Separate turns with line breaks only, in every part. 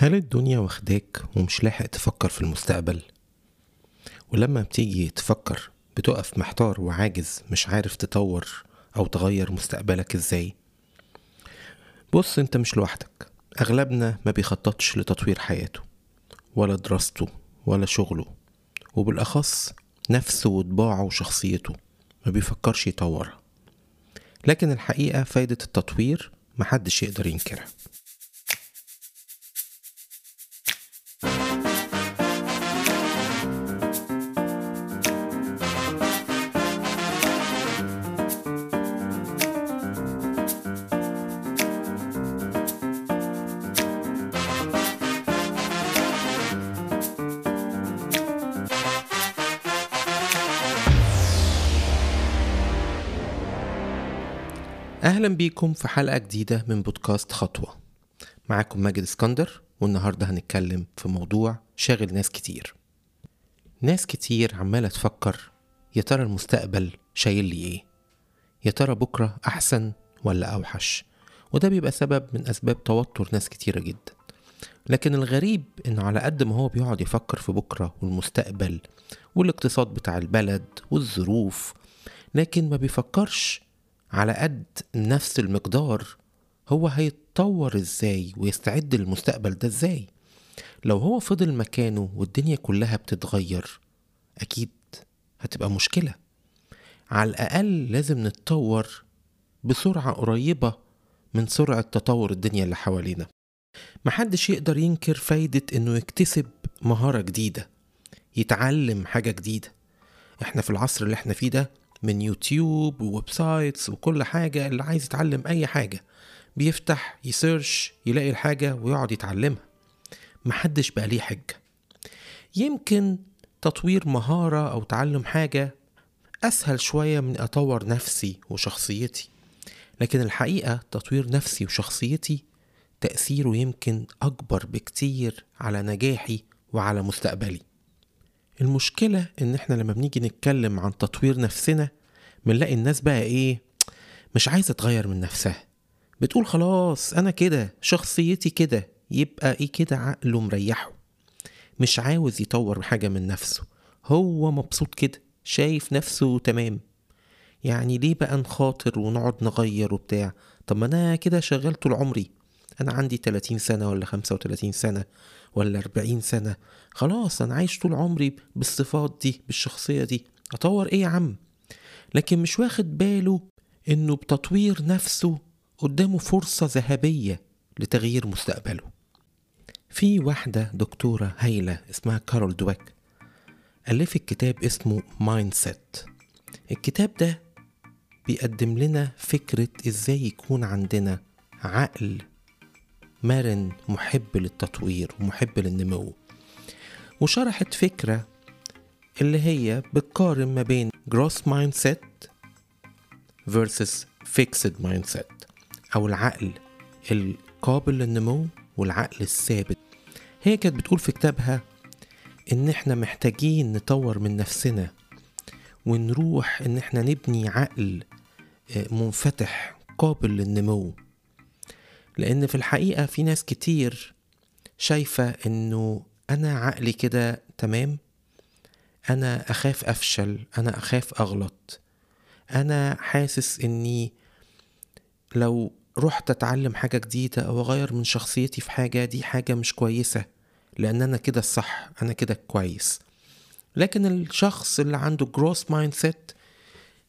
هل الدنيا واخداك ومش لاحق تفكر في المستقبل؟ ولما بتيجي تفكر بتقف محتار وعاجز مش عارف تطور أو تغير مستقبلك إزاي؟ بص أنت مش لوحدك. أغلبنا ما بيخططش لتطوير حياته ولا دراسته ولا شغله وبالأخص نفسه وطباعه وشخصيته ما بيفكرش يطورها. لكن الحقيقة فايدة التطوير محدش يقدر ينكرها. أهلا بيكم في حلقة جديدة من بودكاست خطوة. معاكم ماجد اسكندر والنهاردة هنتكلم في موضوع شاغل ناس كتير. ناس كتير عمالة تفكر يا ترى المستقبل شايل لي إيه؟ يا ترى بكرة أحسن ولا أوحش؟ وده بيبقى سبب من أسباب توتر ناس كتيرة جدا. لكن الغريب إنه على قد ما هو بيقعد يفكر في بكرة والمستقبل والاقتصاد بتاع البلد والظروف لكن ما بيفكرش على قد نفس المقدار هو هيتطور إزاي ويستعد للمستقبل ده إزاي. لو هو فضل مكانه والدنيا كلها بتتغير أكيد هتبقى مشكلة. على الأقل لازم نتطور بسرعة قريبة من سرعة تطور الدنيا اللي حوالينا. محدش يقدر ينكر فايدة إنه يكتسب مهارة جديدة يتعلم حاجة جديدة. إحنا في العصر اللي إحنا فيه ده من يوتيوب و websites وكل حاجة اللي عايز يتعلم أي حاجة. بيفتح ي search يلاقي الحاجة ويقعد يتعلمها. محدش بقى ليه حجة. يمكن تطوير مهارة أو تعلم حاجة أسهل شوية من أطور نفسي وشخصيتي. لكن الحقيقة تطوير نفسي وشخصيتي تأثيره يمكن أكبر بكتير على نجاحي وعلى مستقبلي. المشكلة إن إحنا لما بنيجي نتكلم عن تطوير نفسنا بنلاقي الناس بقى إيه مش عايزة تغير من نفسها. بتقول خلاص أنا كده شخصيتي كده يبقى إيه كده عقله مريحه. مش عاوز يطور حاجة من نفسه. هو مبسوط كده شايف نفسه تمام. يعني ليه بقى نخاطر ونقعد نغير وبتاع؟ طب ما أنا كده شغال طول عمري. أنا عندي 30 سنة ولا 35 سنة ولا 40 سنة. خلاص أنا عايش طول عمري بالصفات دي بالشخصية دي. أطور إيه يا عم؟ لكن مش واخد باله إنه بتطوير نفسه قدامه فرصة ذهبية لتغيير مستقبله. في واحدة دكتورة هايلة اسمها كارول دويك ألفت كتاب اسمه Mindset الكتاب ده بيقدم لنا فكرة إزاي يكون عندنا عقل مرن محب للتطوير ومحب للنمو. وشرحت فكرة اللي هي بتقارن ما بين gross mindset versus fixed mindset أو العقل القابل للنمو والعقل الثابت. هي كانت بتقول في كتابها إن إحنا محتاجين نطور من نفسنا ونروح إن إحنا نبني عقل منفتح قابل للنمو. لأن في الحقيقة في ناس كتير شايفة إنه أنا عقلي كده تمام؟ أنا أخاف أفشل أنا أخاف أغلط. أنا حاسس إني لو رحت أتعلم حاجة جديدة أو أغير من شخصيتي في حاجة دي حاجة مش كويسة لأن أنا كده الصح أنا كده كويس. لكن الشخص اللي عنده growth mindset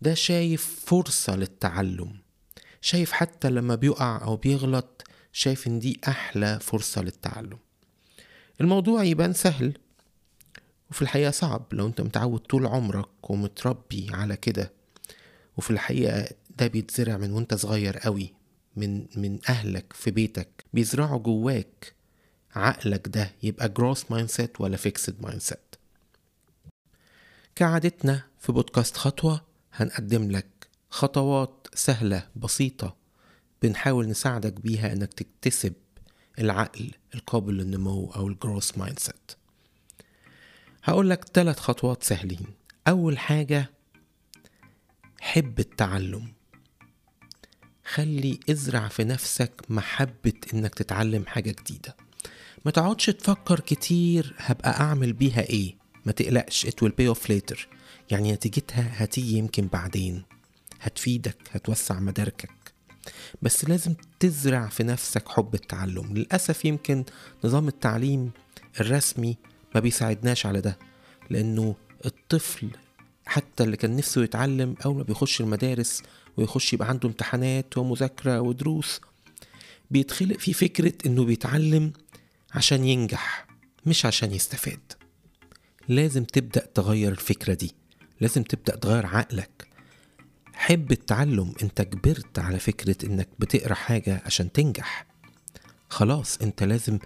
ده شايف فرصة للتعلم. شايف حتى لما بيقع أو بيغلط شايف إن دي أحلى فرصة للتعلم. الموضوع يبان سهل وفي الحقيقة صعب لو أنت متعود طول عمرك ومتربي على كده. وفي الحقيقة ده بيتزرع من وأنت صغير قوي من من أهلك في بيتك. بيزرعوا جواك عقلك ده يبقى growth mindset ولا fixed mindset كعادتنا في بودكاست خطوة هنقدم لك خطوات سهلة بسيطة بنحاول نساعدك بيها إنك تكتسب العقل القابل للنمو أو ال growth mindset هقول لك ثلاث خطوات سهلين. أول حاجة حب التعلم. خلي ازرع في نفسك محبة إنك تتعلم حاجة جديدة. ما تقعدش تفكر كتير هبقى أعمل بيها إيه. ما تقلقش it will pay off later. يعني نتيجتها هتيجي يمكن بعدين. هتفيدك هتوسع مداركك. بس لازم تزرع في نفسك حب التعلم. للأسف يمكن نظام التعليم الرسمي ما بيساعدناش على ده لأنه الطفل حتى اللي كان نفسه يتعلم أول ما بيخش المدارس ويخش يبقى عنده امتحانات ومذاكرة ودروس بيتخلق في فكرة إنه بيتعلم عشان ينجح مش عشان يستفاد. لازم تبدأ تغير الفكرة دي. لازم تبدأ تغير عقلك. حب التعلم انت كبرت على فكرة انك بتقرأ حاجة عشان تنجح. خلاص انت لازم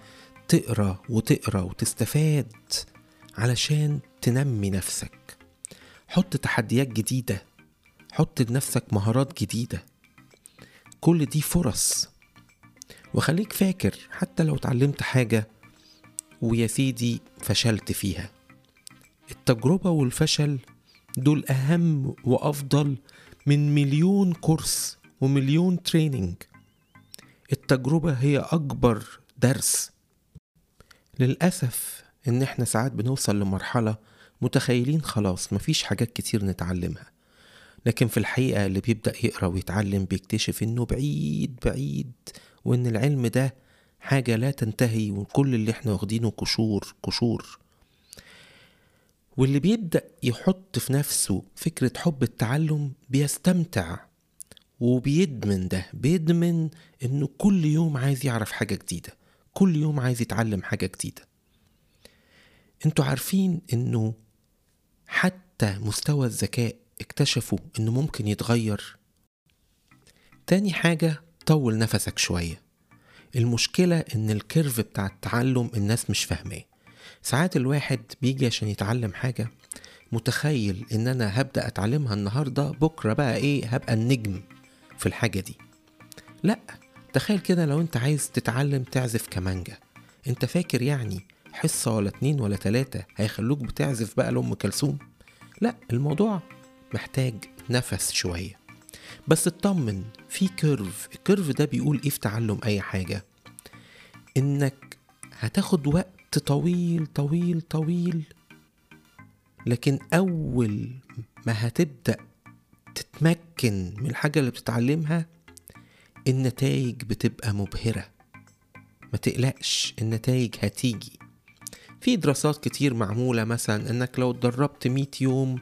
تقرأ وتقرأ وتستفاد علشان تنمي نفسك. حط تحديات جديدة حط لنفسك مهارات جديدة. كل دي فرص. وخليك فاكر حتى لو اتعلمت حاجة ويا سيدي فشلت فيها. التجربة والفشل دول أهم وأفضل من مليون كورس ومليون تريننج التجربة هي أكبر درس. للأسف إن إحنا ساعات بنوصل لمرحلة متخيلين خلاص مفيش حاجات كتير نتعلمها. لكن في الحقيقة اللي بيبدأ يقرأ ويتعلم بيكتشف إنه بعيد بعيد وإن العلم ده حاجة لا تنتهي وكل اللي إحنا واخدينه قشور قشور. واللي بيبدأ يحط في نفسه فكرة حب التعلم بيستمتع وبيدمن ده بيدمن إنه كل يوم عايز يعرف حاجة جديدة كل يوم عايز يتعلم حاجة جديدة. أنتوا عارفين إنه حتى مستوى الذكاء اكتشفوا إنه ممكن يتغير؟ تاني حاجة طول نفسك شوية. المشكلة إن الكيرف بتاع التعلم الناس مش فاهماه. ساعات الواحد بيجي عشان يتعلم حاجة متخيل إن أنا هبدأ أتعلمها النهاردة بكرة بقى إيه هبقى النجم في الحاجة دي. لأ تخيل كده لو أنت عايز تتعلم تعزف كمانجا. أنت فاكر يعني حصة ولا اتنين ولا تلاتة هيخلوك بتعزف بقى لأم كلثوم؟ لأ الموضوع محتاج نفس شوية. بس اطمن في curve ال curve ده بيقول إيه في تعلم أي حاجة؟ إنك هتاخد وقت طويل طويل طويل. لكن أول ما هتبدأ تتمكن من الحاجة اللي بتتعلمها النتائج بتبقى مبهرة. ما تقلقش النتائج هتيجي. في دراسات كتير معمولة مثلا إنك لو اتدربت 100 يوم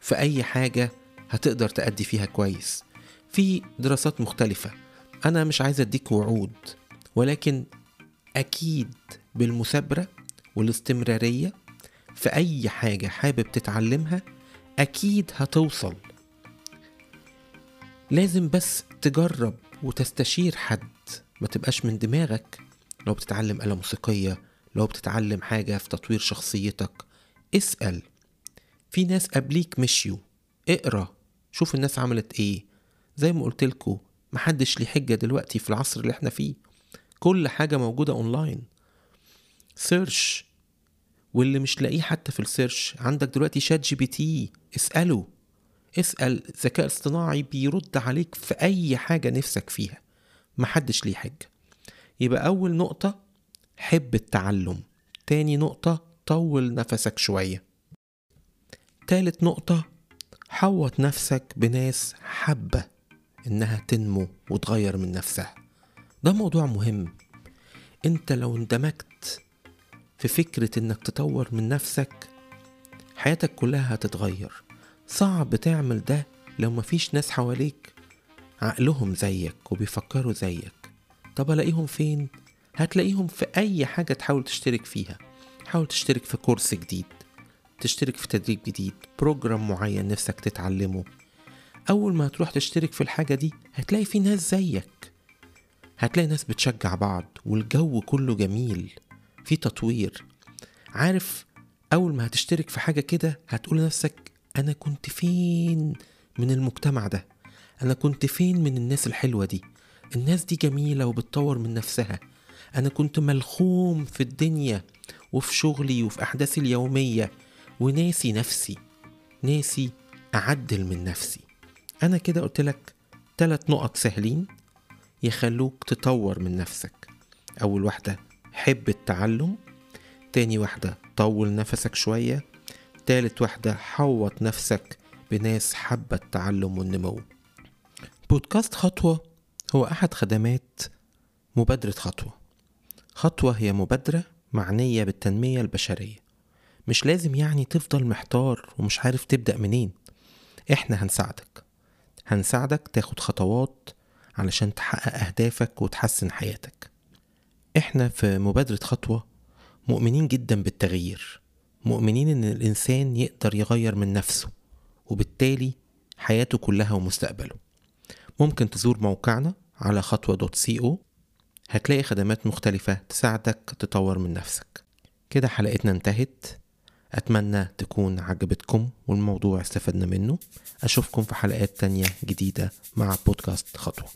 في أي حاجة هتقدر تأدي فيها كويس. في دراسات مختلفة. أنا مش عايز أديك وعود ولكن أكيد بالمثابرة والاستمرارية في أي حاجة حابب تتعلمها أكيد هتوصل. لازم بس تجرب وتستشير حد. ما تبقاش من دماغك لو بتتعلم آلة موسيقية لو بتتعلم حاجة في تطوير شخصيتك. اسأل. في ناس قبليك مشيوا. اقرأ. شوف الناس عملت إيه. زي ما قلت لكم محدش ليه حجة دلوقتي في العصر اللي إحنا فيه. كل حاجة موجودة online search واللي مش لاقيه حتى في ال search عندك دلوقتي ChatGPT. اسأله. اسأل ذكاء اصطناعي بيرد عليك في أي حاجة نفسك فيها. محدش ليه حجة. يبقى أول نقطة حب التعلم. تاني نقطة طول نفسك شوية. تالت نقطة حوط نفسك بناس حابة إنها تنمو وتغير من نفسها. ده موضوع مهم. أنت لو اندمجت في فكرة إنك تطور من نفسك حياتك كلها هتتغير. صعب تعمل ده لو مفيش ناس حواليك. عقلهم زيك وبيفكروا زيك. طب ألاقيهم فين؟ هتلاقيهم في أي حاجة تحاول تشترك فيها. حاول تشترك في كورس جديد تشترك في تدريب جديد بروجرام معين نفسك تتعلمه. أول ما هتروح تشترك في الحاجة دي هتلاقي في ناس زيك. هتلاقي ناس بتشجع بعض والجو كله جميل. في تطوير. عارف أول ما هتشترك في حاجة كده هتقول لنفسك أنا كنت فين من المجتمع ده؟ أنا كنت فين من الناس الحلوة دي؟ الناس دي جميلة وبتطور من نفسها. أنا كنت ملخوم في الدنيا وفي شغلي وفي أحداثي اليومية. وناسي نفسي. ناسي أعدل من نفسي. أنا كده قلت لك ثلاث نقط سهلين يخلوك تطور من نفسك. أول واحدة حب التعلم. تاني واحدة طول نفسك شوية. تالت واحدة حوط نفسك بناس حابة التعلم والنمو. بودكاست خطوة هو أحد خدمات مبادرة خطوة. خطوة هي مبادرة معنية بالتنمية البشرية. مش لازم يعني تفضل محتار ومش عارف تبدأ منين. إحنا هنساعدك. هنساعدك تاخد خطوات علشان تحقق أهدافك وتحسن حياتك. إحنا في مبادرة خطوة مؤمنين جدا بالتغيير مؤمنين إن الإنسان يقدر يغير من نفسه وبالتالي حياته كلها ومستقبله. ممكن تزور موقعنا على خطوة دوت سي أو هتلاقي خدمات مختلفة تساعدك تطور من نفسك. كده حلقتنا انتهت. أتمنى تكون عجبتكم والموضوع استفدنا منه. أشوفكم في حلقات تانية جديدة مع بودكاست خطوة.